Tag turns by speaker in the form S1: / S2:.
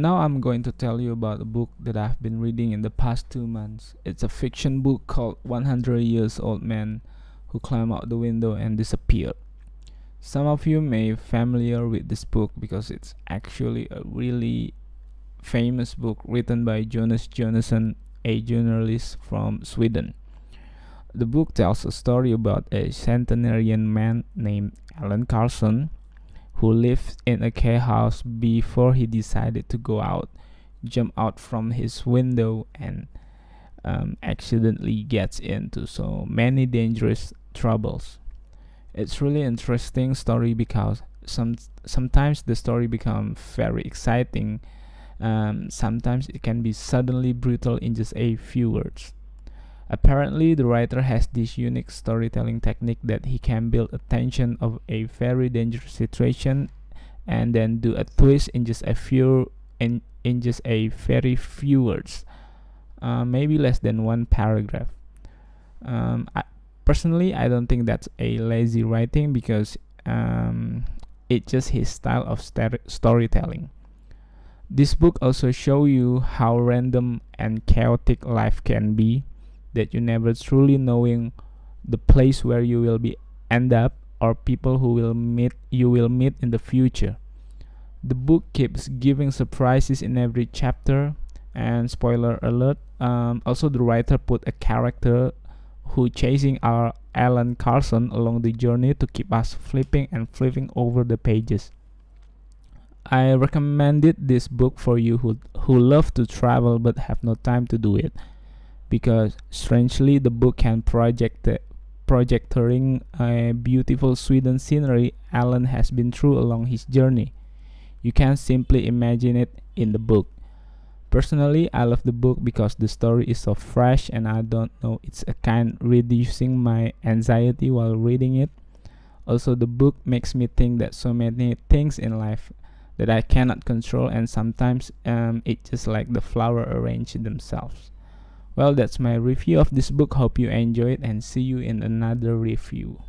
S1: Now I'm going to tell you about a book that I've been reading in the past two months. It's a fiction book called 100 Years Old Man Who Climbed Out the Window and Disappeared. Some of you may be familiar with this book because it's actually a really famous book written by Jonas Jonasson, a journalist from Sweden. The book tells a story about a centenarian man named Allan Karlsson who lived in a care house before he decided to go out, jump out from his window, and um, accidentally gets into so many dangerous troubles. It's really interesting story because some sometimes the story becomes very exciting. Um, sometimes it can be suddenly brutal in just a few words. Apparently, the writer has this unique storytelling technique that he can build a tension of a very dangerous situation and then do a twist in just a few in, in just a very few words, uh, maybe less than one paragraph. Um, I, personally, I don't think that's a lazy writing because um, it's just his style of storytelling. This book also show you how random and chaotic life can be that you never truly knowing the place where you will be end up or people who will meet you will meet in the future. The book keeps giving surprises in every chapter and spoiler alert um, also the writer put a character who chasing our Allan Karlsson along the journey to keep us flipping and flipping over the pages. I recommended this book for you who who love to travel but have no time to do it because strangely the book can project projecting a beautiful Sweden scenery Allan has been through along his journey. You can simply imagine it in the book. Personally, I love the book because the story is so fresh and I don't know it's a kind reducing my anxiety while reading it. Also, the book makes me think that so many things in life that I cannot control and sometimes um, it's just like the flower arrange themselves. Well, that's my review of this book. Hope you enjoy it and see you in another review.